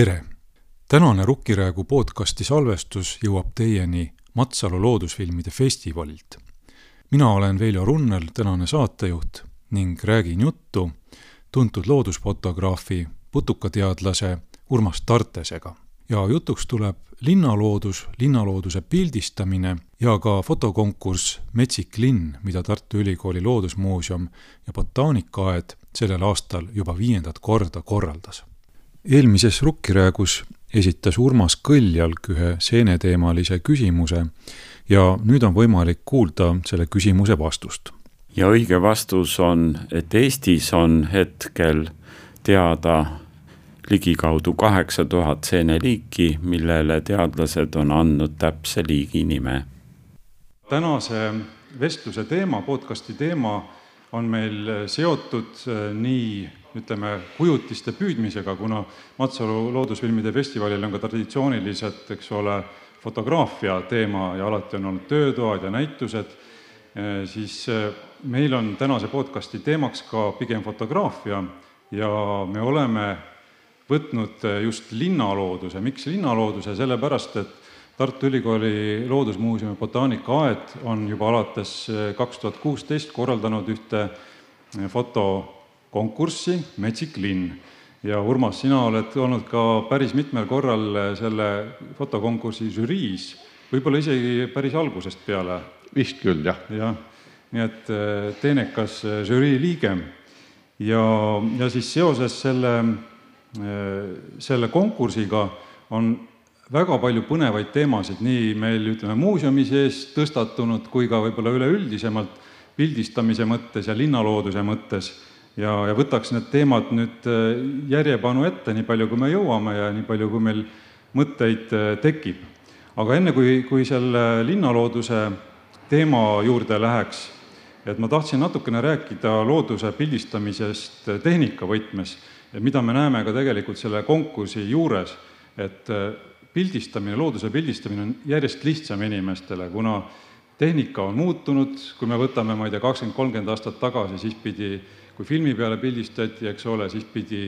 tere! tänane Rukkiräägu podcasti salvestus jõuab teieni Matsalu loodusfilmide festivalilt. mina olen Veljo Runnel, tänane saatejuht ning räägin juttu tuntud loodusfotograafi, putukateadlase Urmas Tartesega. ja jutuks tuleb linnaloodus, linnalooduse pildistamine ja ka fotokonkurss Metsik linn, mida Tartu Ülikooli Loodusmuuseum ja Botaanikaaed sellel aastal juba viiendat korda korraldas. Eelmises Rukkiräägus esitas Urmas Kõljalg ühe seeneteemalise küsimuse ja nüüd on võimalik kuulda selle küsimuse vastust. ja õige vastus on, et Eestis on hetkel teada ligikaudu kaheksa tuhat seeneliiki, millele teadlased on andnud täpse liigi nime. tänase vestluse teema, podcasti teema on meil seotud äh, nii ütleme, kujutiste püüdmisega, kuna Matsalu loodusfilmide festivalil on ka traditsiooniliselt, eks ole, fotograafia teema ja alati on olnud töötoad ja näitused, äh, siis äh, meil on tänase podcasti teemaks ka pigem fotograafia ja me oleme võtnud just linnalooduse, miks linnalooduse, sellepärast et Tartu Ülikooli Loodusmuuseumi botaanikaaed on juba alates kaks tuhat kuusteist korraldanud ühte fotokonkurssi Metsik linn. ja Urmas, sina oled olnud ka päris mitmel korral selle fotokonkursi žüriis, võib-olla isegi päris algusest peale. vist küll, jah. jah, nii et teenekas žürii liige ja, ja siis seoses selle selle konkursiga on väga palju põnevaid teemasid nii meil, ütleme, muuseumi sees tõstatunud kui ka võib-olla üleüldisemalt pildistamise mõttes ja linnalooduse mõttes ja, ja võtaks need teemad nüüd järjepanu ette, nii palju, kui me jõuame ja nii palju, kui meil mõtteid tekib. aga enne, kui, kui selle linnalooduse teema juurde läheks, et ma tahtsin natukene rääkida looduse pildistamisest tehnika võtmes mida me näeme ka tegelikult selle konkursi juures, et äh, pildistamine, looduse pildistamine on järjest lihtsam inimestele, kuna tehnika on muutunud, kui me võtame, ma ei tea, kakskümmend, kolmkümmend aastat tagasi, siis pidi, kui filmi peale pildistati, eks ole, siis pidi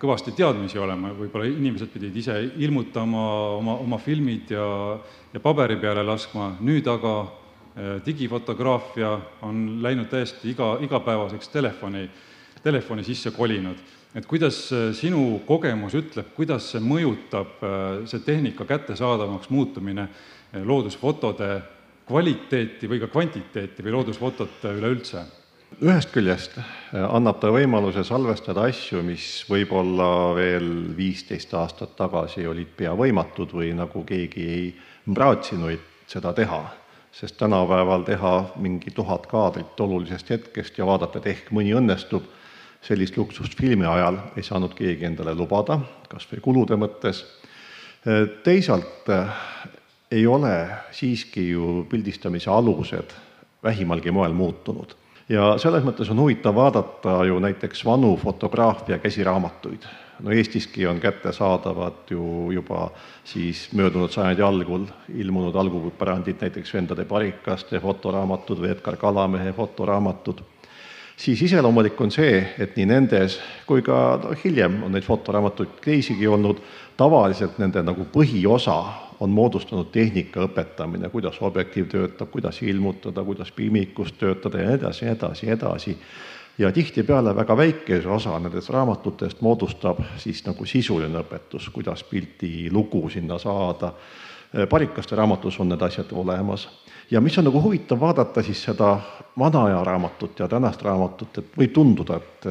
kõvasti teadmisi olema, võib-olla inimesed pidid ise ilmutama oma, oma filmid ja, ja paberi peale laskma, nüüd aga äh, digifotograafia on läinud täiesti iga, igapäevaseks telefoni, telefoni sisse kolinud. Et kuidas äh, sinu kogemus ütleb, kuidas see mõjutab, see tehnika kättesaadavamaks muutumine loodusfotode kvaliteeti või ka kvantiteeti või loodusfotot üleüldse? Ühest küljest annab ta võimaluse salvestada asju, mis võib-olla veel viisteist aastat tagasi olid pea võimatud või nagu keegi ei praatsinud seda teha, sest tänapäeval teha mingi tuhat kaadrit olulisest hetkest ja vaadata, et ehk mõni õnnestub sellist luksust filmi ajal ei saanud keegi endale lubada, kas või kulude mõttes. teisalt ei ole siiski ju pildistamise alused vähimalgi moel muutunud. Ja selles mõttes on huvitav vaadata ju näiteks vanu fotograafia käsiraamatuid. no Eestiski on kättesaadavad ju juba siis möödunud sajandi algul ilmunud algupärandid, näiteks Vendade Parikaste fotoraamatud või Edgar Kalamehe fotoraamatud siis iseloomulik on see, et nii nendes kui ka hiljem on neid fotoraamatuid teisigi olnud, tavaliselt nende nagu põhiosa on moodustanud tehnika õpetamine, kuidas objektiiv töötab, kuidas ilmutada, kuidas pilmikus töötada ja nii edasi edasi edasi. ja tihtipeale väga väikese osa nendest raamatutest moodustab siis nagu sisuline õpetus, kuidas pilti lugu sinna saada. Parikaste raamatus on need asjad olemas. Ja mis on nagu huvitav vaadata siis seda vana aja raamatut ja tänast raamatut, et võib tunduda, et,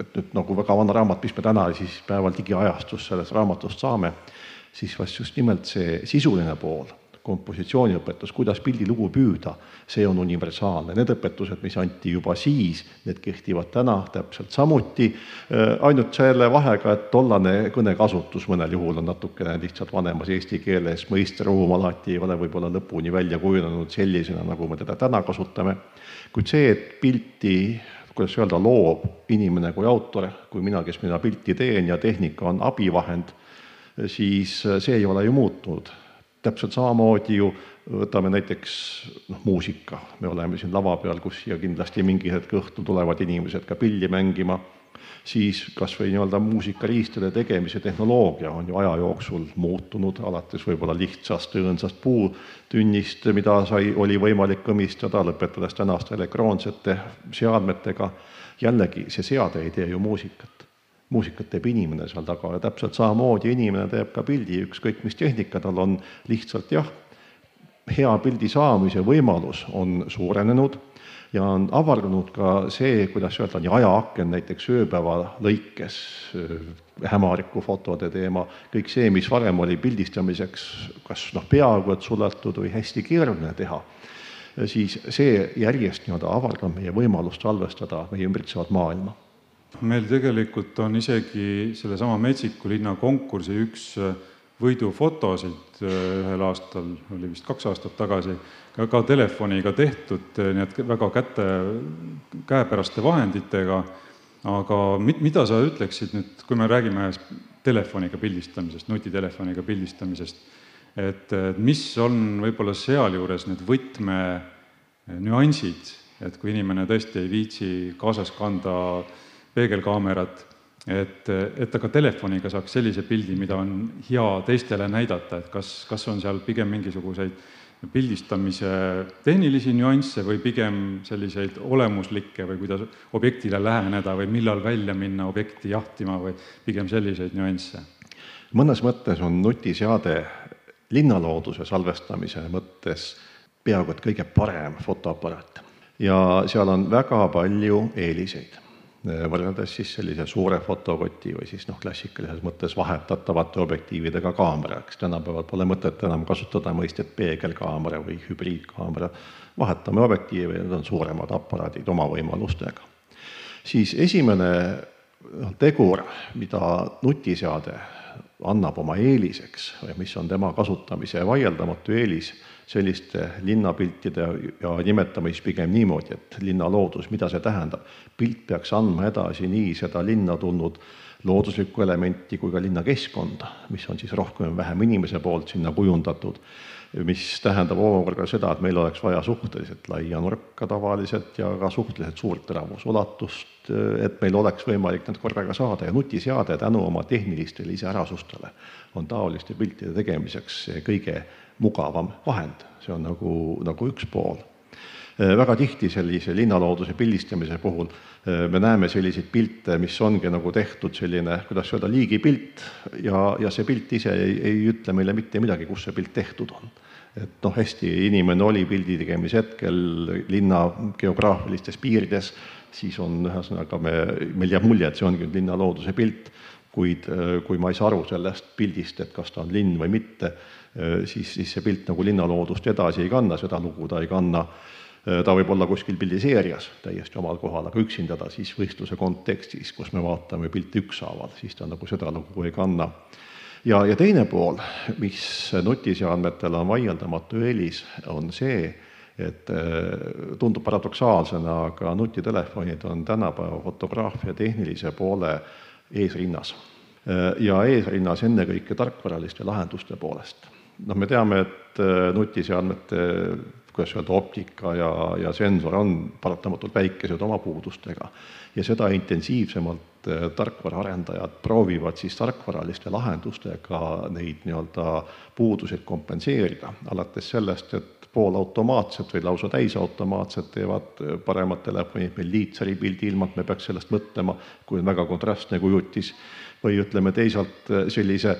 et nüüd nagu väga vana raamat, mis me täna siis päeval digiajastus sellest raamatust saame, siis vast just nimelt see sisuline pool kompositsiooniõpetus, kuidas pildilugu püüda, see on universaalne. Need õpetused, mis anti juba siis, need kehtivad täna täpselt samuti, äh, ainult selle vahega, et tollane kõnekasutus mõnel juhul on natukene lihtsalt vanemas eesti keeles, mõisteruum alati ei ole võib-olla lõpuni välja kujunenud sellisena, nagu me teda täna kasutame, kuid see, et pilti kuidas öelda, loob inimene kui autor, kui mina, kes mina pilti teen ja tehnika on abivahend, siis see ei ole ju muutunud täpselt samamoodi ju võtame näiteks noh, muusika, me oleme siin lava peal, kus siia kindlasti mingi hetk õhtul tulevad inimesed ka pilli mängima, siis kas või nii-öelda muusikariistade tegemise tehnoloogia on ju aja jooksul muutunud, alates võib-olla lihtsast õõnsast puutünnist, mida sai, oli võimalik kõmistada, lõpetades tänaste elektroonsete seadmetega. jällegi, see seade ei tee ju muusikat. Muusikat teeb inimene seal taga ja täpselt samamoodi inimene teeb ka pildi, ükskõik mis tehnika tal on, lihtsalt jah, hea pildi saamise võimalus on suurenenud ja on avardunud ka see, kuidas öelda, nii ajaaken näiteks ööpäeva lõikes, hämarikufotode teema, kõik see, mis varem oli pildistamiseks kas noh, peaaegu et suletud või hästi keeruline teha, siis see järjest nii-öelda avardab meie võimalust salvestada meie ümbritsevat maailma. Meil tegelikult on isegi sellesama Metsiku linna konkursi üks võidufotosid ühel aastal, oli vist kaks aastat tagasi, ka, telefoniga tehtud, nii et väga käte, käepäraste vahenditega, aga mit-, mida sa ütleksid nüüd, kui me räägime telefoniga pildistamisest, nutitelefoniga pildistamisest, et mis on võib-olla sealjuures need võtmenüansid, et kui inimene tõesti ei viitsi kaasas kanda peegelkaamerat, et, et ta ka telefoniga saaks sellise pildi, mida on hea teistele näidata, et kas, kas on seal pigem mingisuguseid pildistamise tehnilisi nüansse või pigem selliseid olemuslikke või kuidas objektile läheneda või millal välja minna objekti jahtima või pigem selliseid nüansse? mõnes mõttes on nutiseade linnalooduse salvestamise mõttes peaaegu et kõige parem fotoaparaat ja seal on väga palju eeliseid võrreldes siis sellise suure fotokoti või siis noh, klassikalises mõttes vahetatavate objektiividega kaamera, eks tänapäeval pole mõtet enam kasutada mõistet peegelkaamera või hübriidkaamera, vahetame objektiive ja need on suuremad aparaadid oma võimalustega. siis esimene noh, tegur, mida nutiseade annab oma eeliseks või mis on tema kasutamise vaieldamatu eelis, selliste linnapiltide ja nimetame siis pigem niimoodi, et linnaloodus, mida see tähendab. pilt peaks andma edasi nii seda linna tulnud looduslikku elementi kui ka linnakeskkonda, mis on siis rohkem või vähem inimese poolt sinna kujundatud, mis tähendab omakorda seda, et meil oleks vaja suhteliselt laia nurka tavaliselt ja ka suhteliselt suurt teravusulatust, et meil oleks võimalik need korraga saada ja nutiseade tänu oma tehnilistele iseärasustele on taoliste piltide tegemiseks kõige mugavam vahend, see on nagu, nagu üks pool. Äh, väga tihti sellise linnalooduse pildistamise puhul äh, me näeme selliseid pilte, mis ongi nagu tehtud selline, kuidas öelda, liigipilt ja, ja see pilt ise ei, ei ütle meile mitte midagi, kus see pilt tehtud on et noh, hästi inimene oli pildi tegemise hetkel linna geograafilistes piirides, siis on ühesõnaga me, meil jääb mulje, et see ongi linna looduse pilt, kuid äh, kui ma ei saa aru sellest pildist, et kas ta on linn või mitte, siis, siis see pilt nagu linnaloodust edasi ei kanna, seda lugu ta ei kanna. Äh, ta võib olla kuskil pildiseerias täiesti omal kohal, aga üksinda ta siis võistluse kontekstis, kus me vaatame pilti ükshaaval, siis ta nagu seda lugu ei kanna. ja, ja teine pool, mis nutiseadmetel on vaieldamatu eelis, on see, et äh, tundub paradoksaalsena, aga nutitelefonid on tänapäeva fotograafia tehnilise poole eesrinnas ja eesrinnas ennekõike tarkvaraliste lahenduste poolest noh, me teame, et äh, nutiseadmete, kuidas öelda, optika ja, ja sensor on paratamatult väikesed oma puudustega. Ja seda intensiivsemalt äh, tarkvaraarendajad proovivad siis tarkvaraliste lahendustega neid nii-öelda puuduseid kompenseerida, alates sellest, et poolautomaatsed või lausa täisautomaatsed teevad äh, paremad telefonid meil liitsari pildi, ilma et me peaks sellest mõtlema, kui on väga kontrastne kujutis, või ütleme teisalt sellise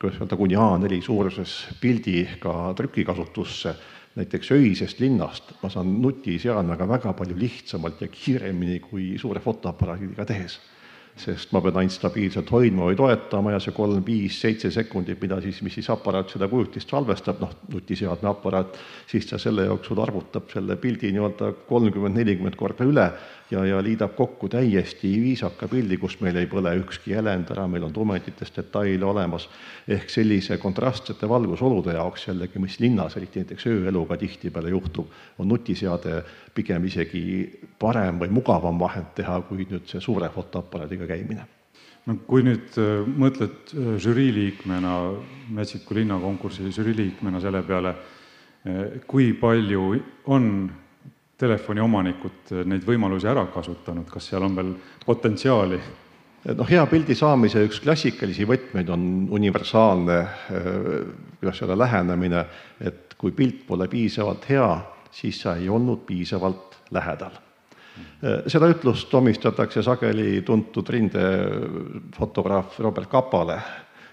kuidas öelda, kuni A4 suuruses pildi ka trükikasutusse, näiteks öisest linnast ma saan nutiseadmega väga palju lihtsamalt ja kiiremini kui suure fotoaparaadiga tehes sest ma pean ainult stabiilselt hoidma või toetama ja see kolm, viis, seitse sekundit, mida siis, mis siis aparaat seda kujutist salvestab, noh, nutiseadme aparaat, siis ta selle jooksul arvutab selle pildi nii-öelda kolmkümmend, nelikümmend korda üle ja, ja liidab kokku täiesti viisaka pildi, kus meil ei põle ükski jäljend ära, meil on tumendites detaile olemas, ehk sellise kontrastsete valgusolude jaoks jällegi, mis linnas, eriti näiteks ööeluga tihtipeale juhtub, on nutiseade pigem isegi parem või mugavam vahend teha, kui nüüd see suure fotoaparaadiga käimine. No kui nüüd äh, mõtled äh, žürii liikmena, Metsiku linnakonkursi žürii liikmena selle peale, äh, kui palju on telefoniomanikud neid võimalusi ära kasutanud, kas seal on veel potentsiaali? noh, hea pildi saamise üks klassikalisi võtmeid on universaalne, kuidas öelda, lähenemine, et kui pilt pole piisavalt hea, siis sa ei olnud piisavalt lähedal seda ütlust omistatakse sageli tuntud rindefotograaf Robert Kapale,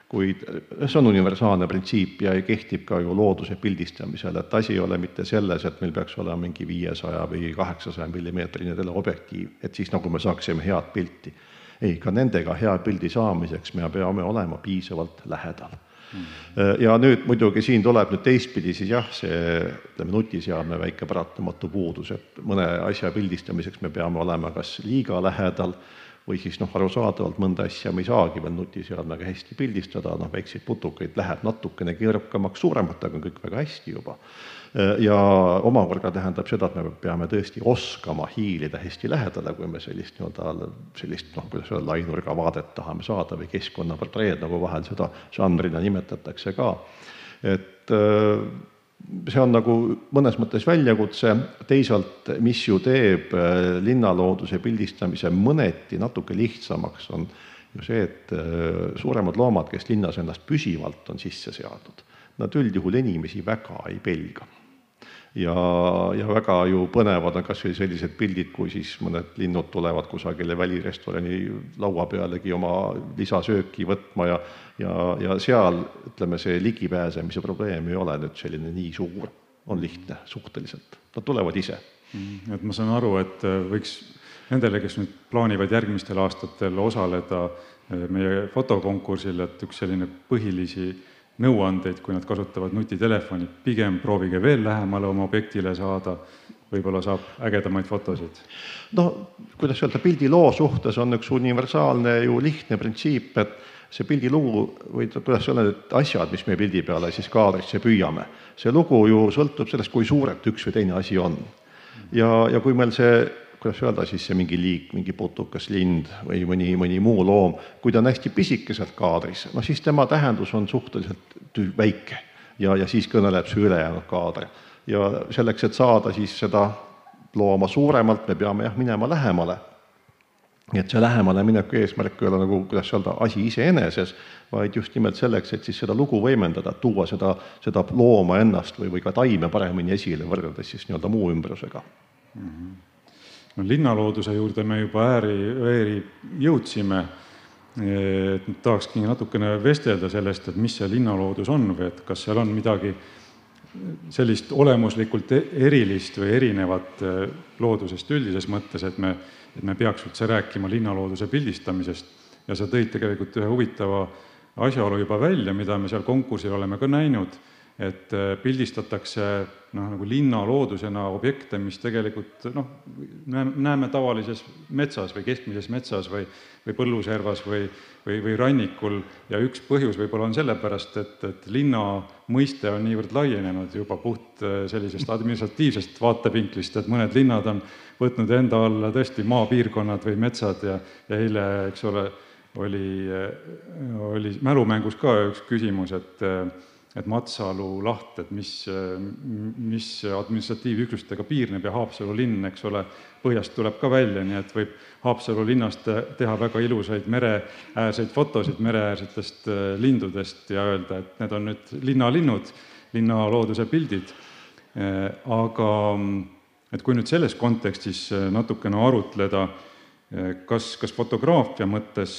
kuid see on universaalne printsiip ja kehtib ka ju looduse pildistamisel, et asi ei ole mitte selles, et meil peaks olema mingi viiesaja või kaheksasaja millimeetrine teleobjektiiv, et siis nagu me saaksime head pilti. ei, ka nendega hea pildi saamiseks me peame olema piisavalt lähedal Äh, ja nüüd muidugi siin tuleb nüüd teistpidi siis jah, see ütleme, nutiseadme väike paratamatu puudus, et mõne asja pildistamiseks me peame olema kas liiga lähedal või siis noh, arusaadavalt mõnda asja me ei saagi veel nutiseadmega hästi pildistada, noh, väikseid putukaid läheb natukene keerukamaks, suurematega on kõik väga hästi juba ja omakorda tähendab seda, et me peame tõesti oskama hiilida hästi lähedale, kui me sellist nii-öelda, sellist noh, kuidas öelda, lainurga vaadet tahame saada või keskkonnaportreed, nagu vahel seda žanrina nimetatakse ka. et see on nagu mõnes mõttes väljakutse, teisalt mis ju teeb äh, linnalooduse pildistamise mõneti natuke lihtsamaks, on ju see, et äh, suuremad loomad, kes linnas ennast püsivalt on sisse seadnud, nad üldjuhul inimesi väga ei pelga ja, ja väga ju põnevad on kas või sellised pildid, kui siis mõned linnud tulevad kusagile välirestorani laua pealegi oma lisasööki võtma ja ja, ja seal ütleme, see ligipääsemise probleem ei ole nüüd selline nii suur, on lihtne suhteliselt, nad tulevad ise. Mm, et ma saan aru, et äh, võiks nendele, kes nüüd plaanivad järgmistel aastatel osaleda äh, meie fotokonkursil, et üks selline põhilisi nõuandeid, kui nad kasutavad nutitelefoni, pigem proovige veel lähemale oma objektile saada, võib-olla saab ägedamaid fotosid. no kuidas öelda, pildiloo suhtes on üks universaalne ju lihtne printsiip, et see pildilugu või kuidas öelda, need asjad, mis me pildi peale siis kaadrisse püüame, see lugu ju sõltub sellest, kui suurelt üks või teine asi on. ja, ja kui meil see kuidas öelda siis see mingi liik, mingi putukas, lind või mõni, mõni muu loom, kui ta on hästi pisikeselt kaadris, noh siis tema tähendus on suhteliselt väike ja, ja siis kõneleb see ülejäänud kaader. ja selleks, et saada siis seda looma suuremalt, me peame jah, minema lähemale. nii et see lähemale mineku eesmärk ei ole nagu, kuidas öelda, asi iseeneses, vaid just nimelt selleks, et siis seda lugu võimendada, tuua seda, seda looma ennast või, või ka taime paremini esile, võrreldes siis nii-öelda muu ümbrusega mm. -hmm no linnalooduse juurde me juba ääri, ääri jõudsime. et tahakski natukene vestelda sellest, et mis see linnaloodus on või et kas seal on midagi sellist olemuslikult erilist või erinevat eh, loodusest üldises mõttes, et me, et me peaks üldse rääkima linnalooduse pildistamisest ja sa tõid tegelikult ühe huvitava asjaolu juba välja, mida me seal konkursil oleme ka näinud et äh, pildistatakse noh, nagu linnaloodusena objekte, mis tegelikult noh, näeme tavalises metsas või keskmises metsas või, või põlluservas või, või, või rannikul. Ja üks põhjus võib-olla on sellepärast, et, et linna mõiste on niivõrd laienenud juba puht äh, sellisest administratiivsest vaatevinklist, et mõned linnad on võtnud enda alla tõesti maapiirkonnad või metsad ja, ja eile, eks ole, oli, äh, oli mälumängus ka üks küsimus, et et Matsalu laht, et mis, mis administratiivüksustega piirneb ja Haapsalu linn, eks ole, põhjast tuleb ka välja, nii et võib Haapsalu linnast teha väga ilusaid mereäärseid fotosid mereäärsetest äh, lindudest ja öelda, et need on nüüd linnalinnud, linnalooduse pildid. Äh, aga et kui nüüd selles kontekstis äh, natukene arutleda, kas, kas fotograafia mõttes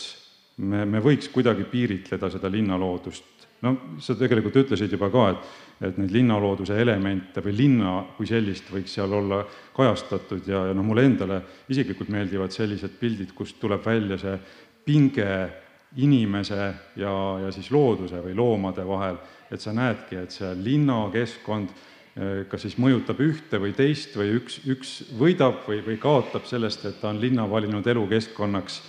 me, me võiks kuidagi piiritleda seda linnaloodust no sa tegelikult ütlesid juba ka, et, et neid linnalooduse elemente või linna kui sellist võiks seal olla kajastatud ja, ja noh, mulle endale isiklikult meeldivad sellised pildid, kust tuleb välja see pinge inimese ja, ja siis looduse või loomade vahel, et sa näedki, et see linnakeskkond eh, kas siis mõjutab ühte või teist või üks, üks võidab või, või kaotab sellest, et ta on linna valinud elukeskkonnaks.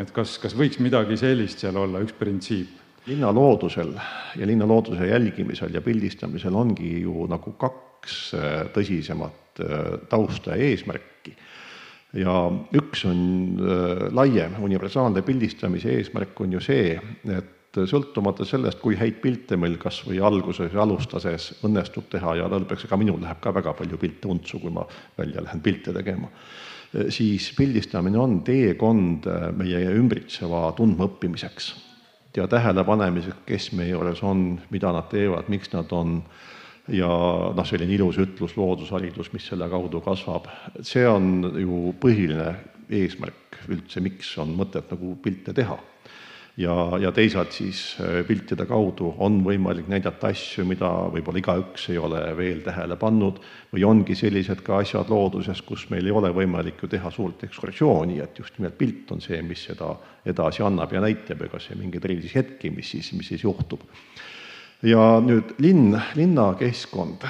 et kas, kas võiks midagi sellist seal olla, üks printsiip? Linnaloodusel ja linnalooduse jälgimisel ja pildistamisel ongi ju nagu kaks äh, tõsisemat äh, tausta ja eesmärki. ja üks on äh, laiem, universaalne pildistamise eesmärk on ju see, et sõltumata sellest, kui häid pilte meil kas või alguses alustades õnnestub teha ja lõpuks ega minul läheb ka väga palju pilte untsu, kui ma välja lähen pilte tegema, siis pildistamine on teekond meie ümbritseva tundmaõppimiseks ja tähelepanemiseks, kes meie juures on, mida nad teevad, miks nad on. Ja noh, selline ilus ütlus, loodusharidus, mis selle kaudu kasvab, see on ju põhiline eesmärk üldse, miks on mõtet nagu pilte teha ja, ja teisalt siis äh, piltide kaudu on võimalik näidata asju, mida võib-olla igaüks ei ole veel tähele pannud või ongi sellised ka asjad looduses, kus meil ei ole võimalik ju teha suurt ekskursiooni, et just nimelt pilt on see, mis seda edasi annab ja näitab, ega see mingeid erilisi hetki, mis siis, mis siis juhtub. ja nüüd linn, linnakeskkond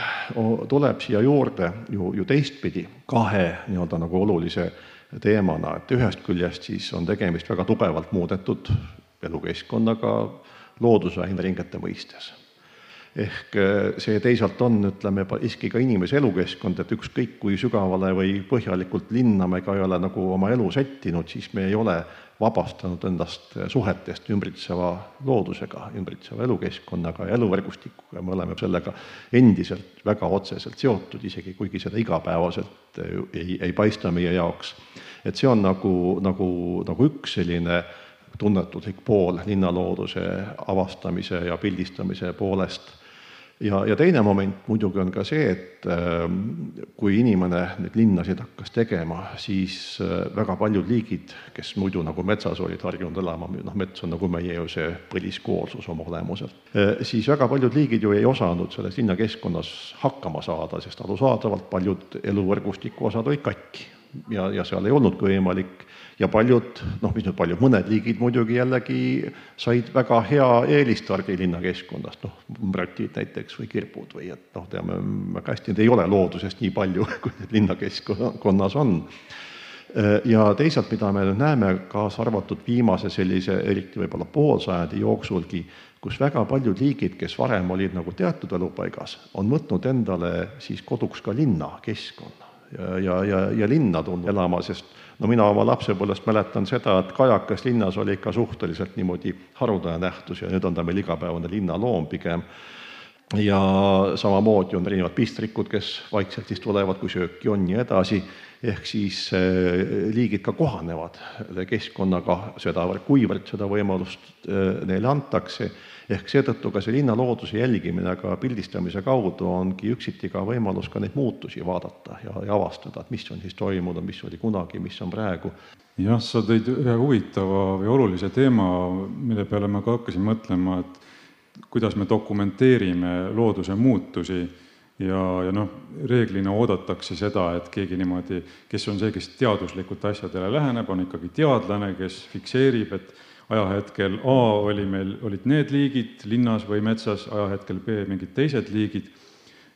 tuleb siia juurde ju, ju teistpidi kahe nii-öelda nagu olulise teemana, et ühest küljest siis on tegemist väga tugevalt muudetud elukeskkonnaga loodusväinringete mõistes. ehk eh, see teisalt on, ütleme, siiski ka inimese elukeskkond, et ükskõik kui sügavale või põhjalikult linna me ka ei ole nagu oma elu sättinud, siis me ei ole vabastanud endast suhetest ümbritseva loodusega, ümbritseva elukeskkonnaga ja eluvõrgustikuga, me oleme sellega endiselt väga otseselt seotud, isegi kuigi seda igapäevaselt ei, ei paista meie jaoks. et see on nagu, nagu, nagu üks selline äh, tunnetuslik pool linnalooduse avastamise ja pildistamise poolest. ja, ja teine moment muidugi on ka see, et ähm, kui inimene neid linnasid hakkas tegema, siis äh, väga paljud liigid, kes muidu nagu metsas olid harjunud elama, noh, mets on nagu meie ju see põliskoolsus oma olemuselt, äh, siis väga paljud liigid ju ei osanud selles linnakeskkonnas hakkama saada, sest arusaadavalt paljud eluvõrgustiku osad olid katki ja, ja seal ei olnudki võimalik ja paljud, noh, mis nüüd paljud, mõned liigid muidugi jällegi said väga hea eelistardi linnakeskkonnast, noh, mratid näiteks või kirpud või et noh, teame väga hästi, neid ei ole loodusest nii palju, kui linnakeskkonnas on. ja teisalt, mida me nüüd näeme, kaasa arvatud viimase sellise, eriti võib-olla poolsajandi jooksulgi, kus väga paljud liigid, kes varem olid nagu teatud elupaigas, on võtnud endale siis koduks ka linnakeskkonna ja, ja, ja, ja linna tulnud elama, sest no mina oma lapsepõlvest mäletan seda, et kajakas linnas oli ikka suhteliselt niimoodi haruldane nähtus ja nüüd on ta meil igapäevane linnaloom pigem. ja samamoodi on erinevad pistrikud, kes vaikselt siis tulevad, kui sööki on ja edasi, ehk siis eh, liigid ka kohanevad keskkonnaga sedavõrd, kuivõrd seda võimalust eh, neile antakse ehk seetõttu ka see linnalooduse jälgimine ka pildistamise kaudu ongi üksiti ka võimalus ka neid muutusi vaadata ja, ja avastada, et mis on siis toimunud, mis oli kunagi, mis on praegu. jah, sa tõid ühe huvitava või olulise teema, mille peale ma ka hakkasin mõtlema, et kuidas me dokumenteerime looduse muutusi ja, ja noh, reeglina oodatakse seda, et keegi niimoodi, kes on see, kes teaduslikult asjadele läheneb, on ikkagi teadlane, kes fikseerib, et ajahetkel A oli meil, olid need liigid linnas või metsas, ajahetkel B mingid teised liigid,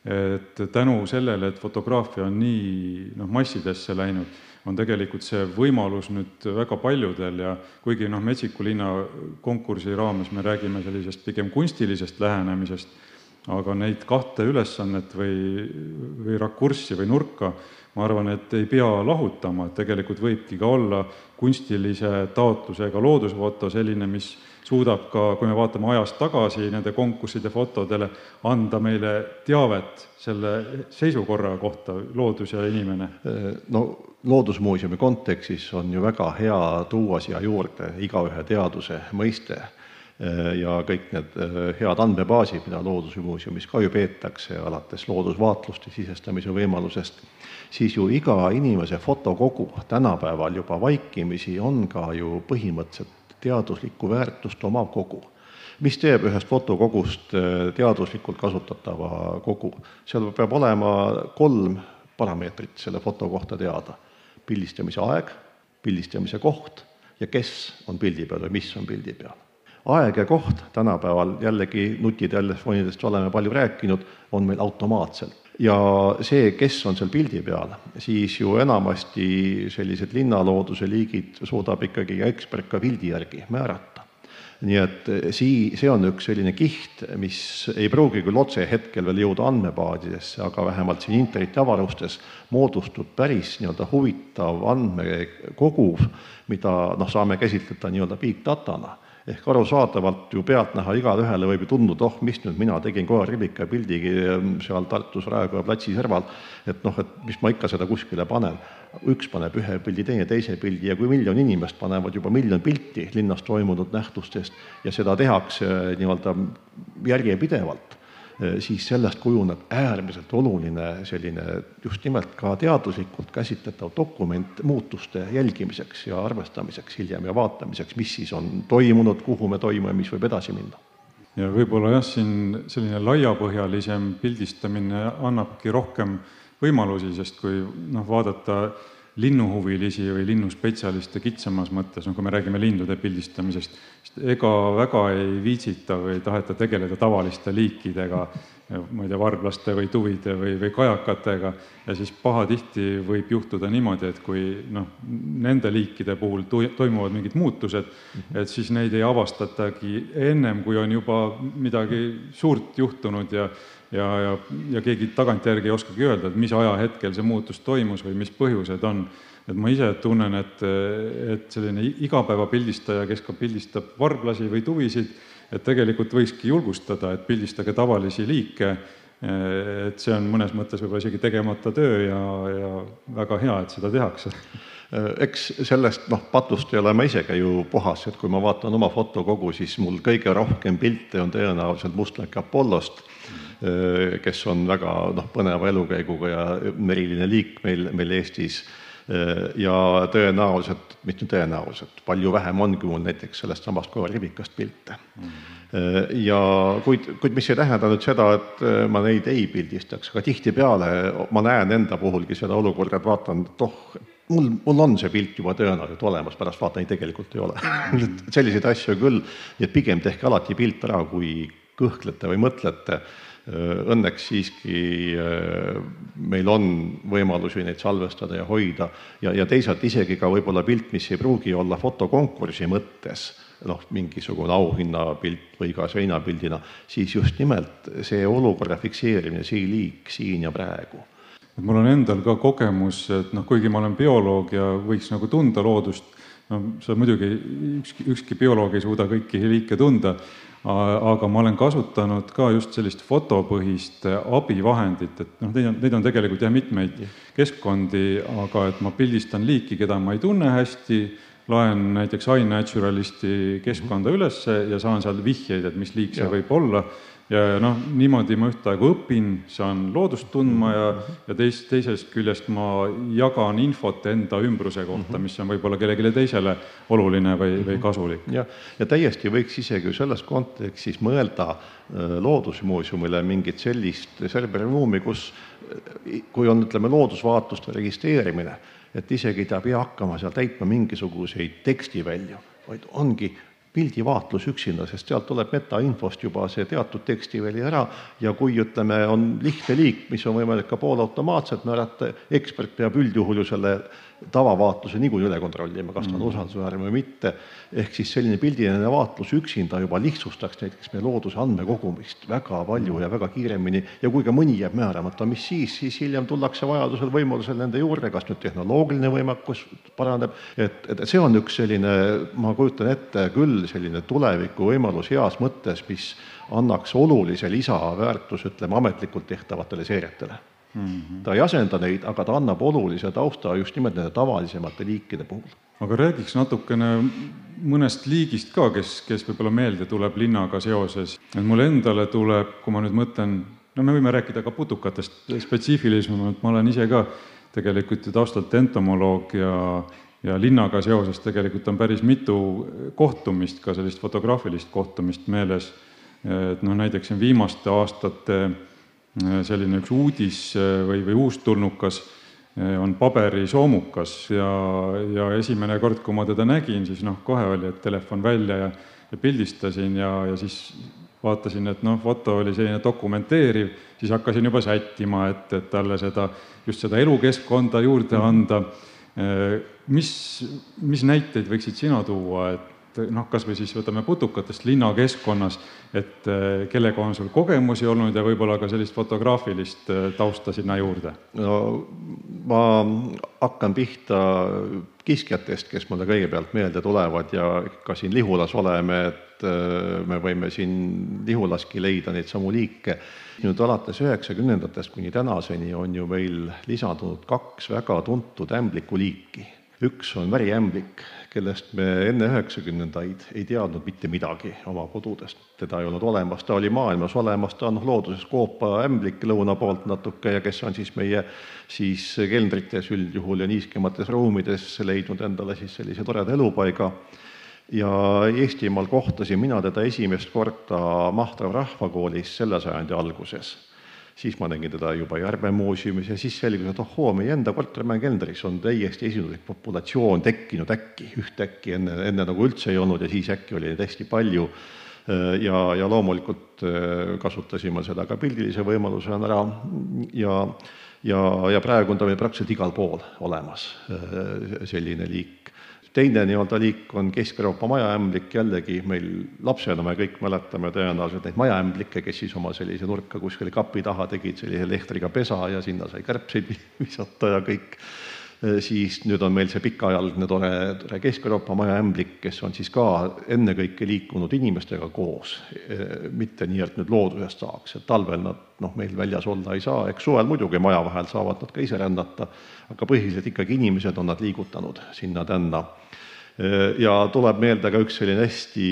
et tänu sellele, et fotograafia on nii noh, massidesse läinud, on tegelikult see võimalus nüüd väga paljudel ja kuigi noh, Metsiku linna konkursi raames me räägime sellisest pigem kunstilisest lähenemisest, aga neid kahte ülesannet või, või rakurssi või nurka ma arvan, et ei pea lahutama, et tegelikult võibki ka olla kunstilise taotlusega loodusfoto selline, mis suudab ka, kui me vaatame ajas tagasi nende konkursside fotodele, anda meile teavet selle seisukorra kohta, loodus ja inimene. no Loodusmuuseumi kontekstis on ju väga hea tuua siia juurde igaühe teaduse mõiste ja kõik need head andmebaasid, mida Loodusmuuseumis ka ju peetakse, alates loodusvaatluste sisestamise võimalusest siis ju iga inimese fotokogu tänapäeval juba vaikimisi on ka ju põhimõtteliselt teaduslikku väärtust omav kogu. mis teeb ühest fotokogust äh, teaduslikult kasutatava kogu? seal peab olema kolm parameetrit selle foto kohta teada. pildistamise aeg, pildistamise koht ja kes on pildi peal või mis on pildi peal aeg ja koht. Tänapäeval jällegi nutitelefonidest oleme palju rääkinud, on meil automaatselt. Ja see, kes on seal pildi peal, siis ju enamasti sellised linnalooduse liigid suudab ikkagi ekspert ka pildi järgi määrata. nii et sii-, see on üks selline kiht, mis ei pruugi küll otse hetkel veel jõuda andmebaadidesse, aga vähemalt siin interneti avarustes moodustub päris nii-öelda huvitav andmekogu, mida noh, saame käsitleda nii-öelda big datana ehk arusaadavalt ju pealtnäha igale ühele võib tunduda, oh, mis nüüd mina tegin kohe Ribika pildigi ehm, seal Tartus Raekoja platsi serval, et noh, et mis ma ikka seda kuskile panen. üks paneb ühe pildi, teine teise pildi ja kui miljon inimest panevad juba miljon pilti linnas toimunud nähtustest ja seda tehakse nii-öelda järjepidevalt siis sellest kujuneb äärmiselt oluline selline just nimelt ka teaduslikult käsitletav dokument muutuste jälgimiseks ja arvestamiseks hiljem ja vaatamiseks, mis siis on toimunud, kuhu me toime, mis võib edasi minna. ja võib-olla jah, siin selline laiapõhjalisem pildistamine annabki rohkem võimalusi, sest kui noh, vaadata linnuhuvilisi või linnuspetsialiste kitsamas mõttes, no kui me räägime lindude pildistamisest, ega väga ei viitsita või ei taheta tegeleda tavaliste liikidega, ma ei tea, varblaste või tuvide või, või kajakatega. Ja siis pahatihti võib juhtuda niimoodi, et kui noh, nende liikide puhul toimuvad mingid muutused, et siis neid ei avastatagi ennem, kui on juba midagi suurt juhtunud ja ja, ja, ja keegi tagantjärgi ei oskagi öelda, et mis ajahetkel see muutus toimus või mis põhjused on. et ma ise tunnen, et, et selline igapäevapildistaja, kes ka pildistab varblasi või tuvisid, et tegelikult võikski julgustada, et pildistage tavalisi liike, et see on mõnes mõttes võib-olla isegi tegemata töö ja, ja väga hea, et seda tehakse. Eks sellest noh, patust ei ole ma isegi ju puhas, et kui ma vaatan oma fotokogu, siis mul kõige rohkem pilte on tõenäoliselt mustlake Apollost. Äh, kes on väga noh, põneva elukäiguga ja eriline liik meil, meil Eestis äh, ja tõenäoliselt, mitte tõenäoliselt, palju vähem ongi mul näiteks sellest samast koerrivikast pilte mm. -hmm. ja kuid, kuid mis ei tähenda nüüd seda, et ma neid ei pildistaks, aga tihtipeale ma näen enda puhulgi seda olukorda, et vaatan, et oh, mul, mul on see pilt juba tõenäoliselt olemas, pärast vaatan, ei tegelikult ei ole selliseid asju küll, nii et pigem tehke alati pilt ära, kui kõhklete või mõtlete Äh, õnneks siiski äh, meil on võimalusi neid salvestada ja hoida. Ja, ja teisalt isegi ka võib-olla pilt, mis ei pruugi olla fotokonkursi mõttes noh, mingisugune auhinnapilt või ka seinapildina, siis just nimelt see olukorra fikseerimine, see liik siin ja praegu. Et mul on endal ka kogemus, et noh, kuigi ma olen bioloog ja võiks nagu tunda loodust, no sa muidugi, ükski, ükski bioloog ei suuda kõiki liike tunda, aga ma olen kasutanud ka just sellist fotopõhist abivahendit, et noh, neid on, neid on tegelikult jah, mitmeid keskkondi, aga et ma pildistan liiki, keda ma ei tunne hästi, loen näiteks iNaturalisti keskkonda ülesse ja saan seal vihjeid, et mis liik see ja. võib olla ja noh, niimoodi ma ühtaegu õpin, saan loodust tundma ja, ja teist, teisest küljest ma jagan infot enda ümbruse kohta, mis on võib-olla kellelegi teisele oluline või, või kasulik. jah, ja täiesti võiks isegi selles kontekstis mõelda äh, Loodusmuuseumile mingit sellist serveriruumi, kus äh, kui on, ütleme, loodusvaatluste registreerimine, et isegi ta ei pea hakkama seal täitma mingisuguseid tekstivälju, vaid ongi pildivaatlus üksinda, sest sealt tuleb metainfost juba see teatud tekstiväli ära. Ja kui ütleme, on lihtne liik, mis on võimalik ka poolautomaatselt määrata, ekspert peab üldjuhul ju selle tavavaatluse niikuinii üle kontrollima, kas ta on mm. usaldusväärne või mitte. ehk siis selline pildiline vaatlus üksinda juba lihtsustaks näiteks meie looduse andmekogumist väga palju ja väga kiiremini ja kui ka mõni jääb määramata, mis siis, siis hiljem tullakse vajadusel, võimalusel nende juurde, kas nüüd tehnoloogiline võimekus paraneb, et, et see on üks selline, ma kujutan ette küll, selline tulevikuvõimalus heas mõttes, mis annaks olulise lisaväärtuse, ütleme, ametlikult tehtavatele seeriatele Mm -hmm. ta ei asenda neid, aga ta annab olulise tausta just nimelt nende tavalisemate liikide puhul. aga räägiks natukene mõnest liigist ka, kes, kes võib-olla meelde tuleb linnaga seoses, et mulle endale tuleb, kui ma nüüd mõtlen, no me võime rääkida ka putukatest spetsiifilisemalt, ma olen ise ka tegelikult ju taustalt entomoloog ja ja linnaga seoses tegelikult on päris mitu kohtumist, ka sellist fotograafilist kohtumist meeles, et noh, näiteks siin viimaste aastate Äh, selline üks uudis äh, või, või uustulnukas äh, on paberisoomukas ja, ja esimene kord, kui ma teda nägin, siis noh, kohe oli, et telefon välja ja, ja pildistasin ja, ja siis vaatasin, et noh, foto oli selline dokumenteeriv, siis hakkasin juba sättima, et, et talle seda, just seda elukeskkonda juurde anda. mis, mis näiteid võiksid sina tuua, et noh, kas või siis võtame putukatest linnakeskkonnas, et äh, kellega on sul kogemusi olnud ja võib-olla ka sellist fotograafilist äh, tausta sinna juurde? no ma hakkan pihta kiskjatest, kes mulle kõigepealt meelde tulevad ja ka siin Lihulas oleme, et me võime siin Lihulaski leida neid samu liike. nüüd alates üheksakümnendatest kuni tänaseni on ju meil lisandunud kaks väga tuntud ämblikuliiki üks on väriämblik, kellest me enne üheksakümnendaid ei teadnud mitte midagi oma kodudest. teda ei olnud olemas, ta oli maailmas olemas, ta on looduses koopaämblik lõuna poolt natuke ja kes on siis meie siis keldrites üldjuhul ja niiskemates ruumides leidnud endale siis sellise toreda elupaiga ja Eestimaal kohtasin mina teda esimest korda Mahtra rahvakoolis selle sajandi alguses siis ma nägin teda juba Järve muuseumis ja siis selgus, et ohoo, meie enda Kortermäe keldris on täiesti esinduslik populatsioon tekkinud äkki, ühtäkki, enne, enne nagu üldse ei olnud ja siis äkki oli neid hästi palju. ja, ja loomulikult äh, kasutasime seda ka pildilise võimalusena ära. Ja ja, ja praegu on ta meil praktiliselt igal pool olemas, äh, selline liik teine nii-öelda liik on Kesk-Euroopa majaämblik, jällegi meil lapsena me kõik mäletame tõenäoliselt neid majaämblikke, kes siis oma sellise nurka kuskile kapi taha tegid sellise lehtriga pesa ja sinna sai kärbseid visata ja kõik, siis nüüd on meil see pikaajaline tore, tore Kesk-Euroopa majaämblik, kes on siis ka ennekõike liikunud inimestega koos, mitte nii, et nüüd loodusest saaks, et talvel nad noh, meil väljas olla ei saa, eks suvel muidugi maja vahel saavad nad ka ise rännata, aga põhiliselt ikkagi inimesed on nad liigutanud sinna-tänna ja tuleb meelde ka üks selline hästi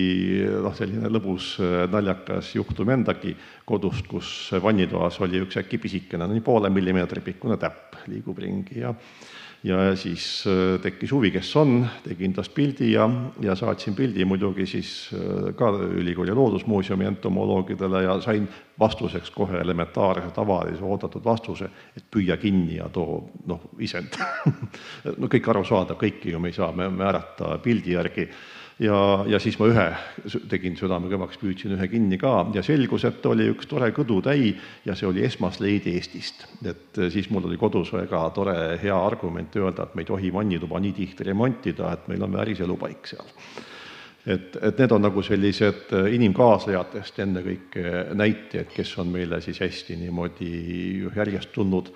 noh, selline lõbus naljakas juhtum endagi kodust, kus vannitoas oli üks äkki pisikene, nii poole millimeetri pikkune täpp liigub ringi ja ja siis äh, tekkis huvi, kes on, tegin tast pildi ja, ja saatsin pildi muidugi siis äh, ka ülikooli loodusmuuseumi entomoloogidele ja sain vastuseks kohe elementaarse, tavalise oodatud vastuse, et püüa kinni ja too noh, isend. No kõik arusaadav, kõiki ju me ei saa määrata pildi järgi ja, ja siis ma ühe tegin südame kõvaks, püüdsin ühe kinni ka. Ja selgus, et oli üks tore kõdutäi ja see oli esmasleid Eestist. et eh, siis mul oli kodus väga tore hea argument öelda, et me ei tohi vannituba nii tihti remontida, et meil on vääris elupaik seal. Et, et need on nagu sellised eh, inimkaaslejatest ennekõike näited, kes on meile siis hästi niimoodi järjest tulnud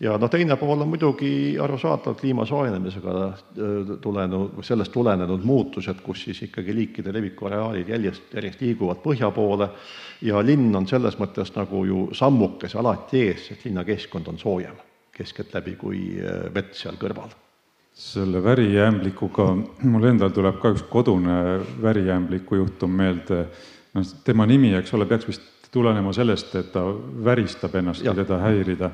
ja noh, teine pool on muidugi arusaadavalt kliima soojenemisega äh, tulenenud, sellest tulenenud muutused, kus siis ikkagi liikide leviku areaalid järjest, liiguvad põhja poole ja linn on selles mõttes nagu ju sammukese alati ees, sest linnakeskkond on soojem keskeltläbi kui äh, mets seal kõrval. Selle värijäämblikuga, mul endal tuleb ka üks kodune värijäämbliku juhtum meelde, noh, tema nimi, eks ole, peaks vist tulenema sellest, et ta väristab ennast, kui teda häirida.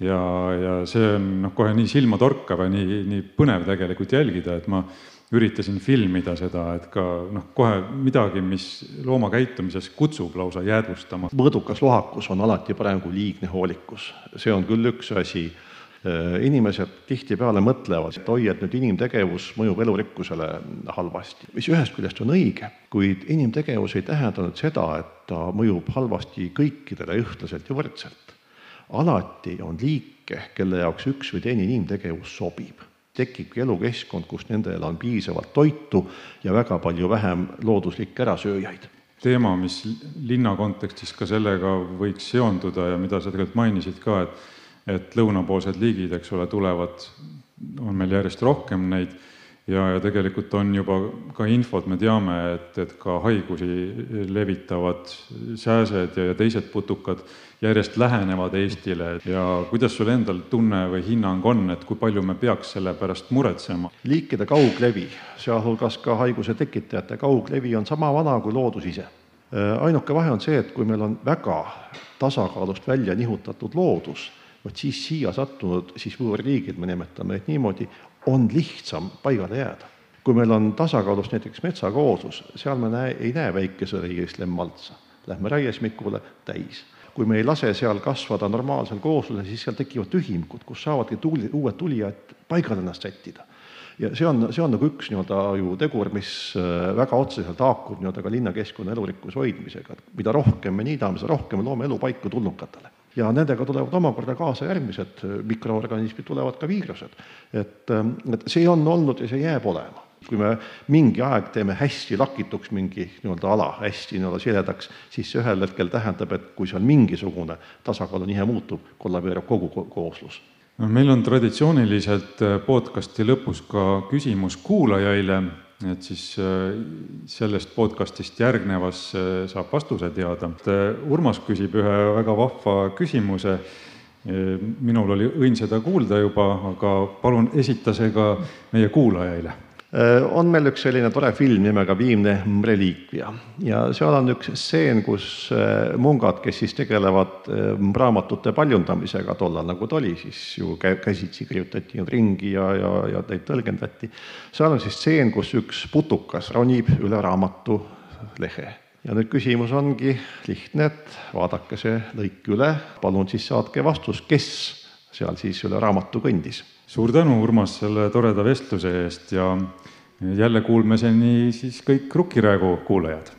ja, ja see on noh, kohe nii silmatorkav ja nii, nii põnev tegelikult jälgida, et ma üritasin filmida seda, et ka noh, kohe midagi, mis looma käitumises kutsub lausa jäädvustama. mõõdukas lohakus on alati kui liigne hoolikus, see on küll üks asi inimesed tihtipeale mõtlevad, et oi, et nüüd inimtegevus mõjub elurikkusele halvasti, mis ühest küljest on õige, kuid inimtegevus ei tähenda nüüd seda, et ta mõjub halvasti kõikidele ühtlaselt ja võrdselt. alati on liike, kelle jaoks üks või teine inimtegevus sobib. tekibki elukeskkond, kus nendel on piisavalt toitu ja väga palju vähem looduslikke ärasööjaid teema, mis linna kontekstis ka sellega võiks seonduda ja mida sa tegelikult mainisid ka, et et lõunapoolsed liigid, eks ole, tulevad, on meil järjest rohkem neid ja, ja tegelikult on juba ka infot, me teame, et, et ka haigusi levitavad sääsed ja, ja teised putukad järjest lähenevad Eestile ja kuidas sul endal tunne või hinnang on, et kui palju me peaks selle pärast muretsema? liikide kauglevi, sealhulgas ka haiguse tekitajate kauglevi on sama vana kui loodus ise. ainuke vahe on see, et kui meil on väga tasakaalust välja nihutatud loodus vot siis siia sattunud siis võõrliigid, me nimetame neid niimoodi, on lihtsam paigale jääda. kui meil on tasakaalus näiteks metsakooslus, seal me näe, ei näe väikesõrgist lemmaltsa, lähme raiesmikule täis. kui me ei lase seal kasvada normaalsel kooslusel, siis seal tekivad tühimikud, kus saavadki tuli, uued tulijad paigale ennast sättida ja see on, see on nagu üks nii-öelda ju tegur, mis äh, väga otseselt haakub nii-öelda ka linnakeskkonna elurikkuse hoidmisega, et mida rohkem me niidame, seda rohkem me loome elupaiku tulnukatele ja nendega tulevad omakorda kaasa järgmised mikroorganismid, tulevad ka viirused. et, et see on olnud ja see jääb olema kui me mingi aeg teeme hästi lakituks mingi nii-öelda ala, hästi nii-öelda siledaks, siis see ühel hetkel tähendab, et kui seal mingisugune tasakaalunihe muutub, kollabeerub kogu ko kooslus. no meil on traditsiooniliselt podcasti lõpus ka küsimus kuulajaile, et siis äh, sellest podcastist järgnevas äh, saab vastuse teada. Urmas küsib ühe väga vahva küsimuse minul oli õnn seda kuulda juba, aga palun esita see ka meie kuulajaile Äh, on meil üks selline tore film nimega Viimne reliikvia. Ja seal on üks stseen, kus äh, mungad, kes siis tegelevad äh, raamatute paljundamisega tollal, nagu ta oli, siis ju käsitsi kirjutati ringi ja, ja, ja neid tõlgendati. seal on siis stseen, kus üks putukas ronib üle raamatu lehe. Ja nüüd küsimus ongi lihtne, et vaadake see lõik üle, palun siis saatke vastus, kes seal siis üle raamatu kõndis suur tänu, Urmas, selle toreda vestluse eest ja jälle kuulmiseni siis kõik Rukkiraevu kuulajad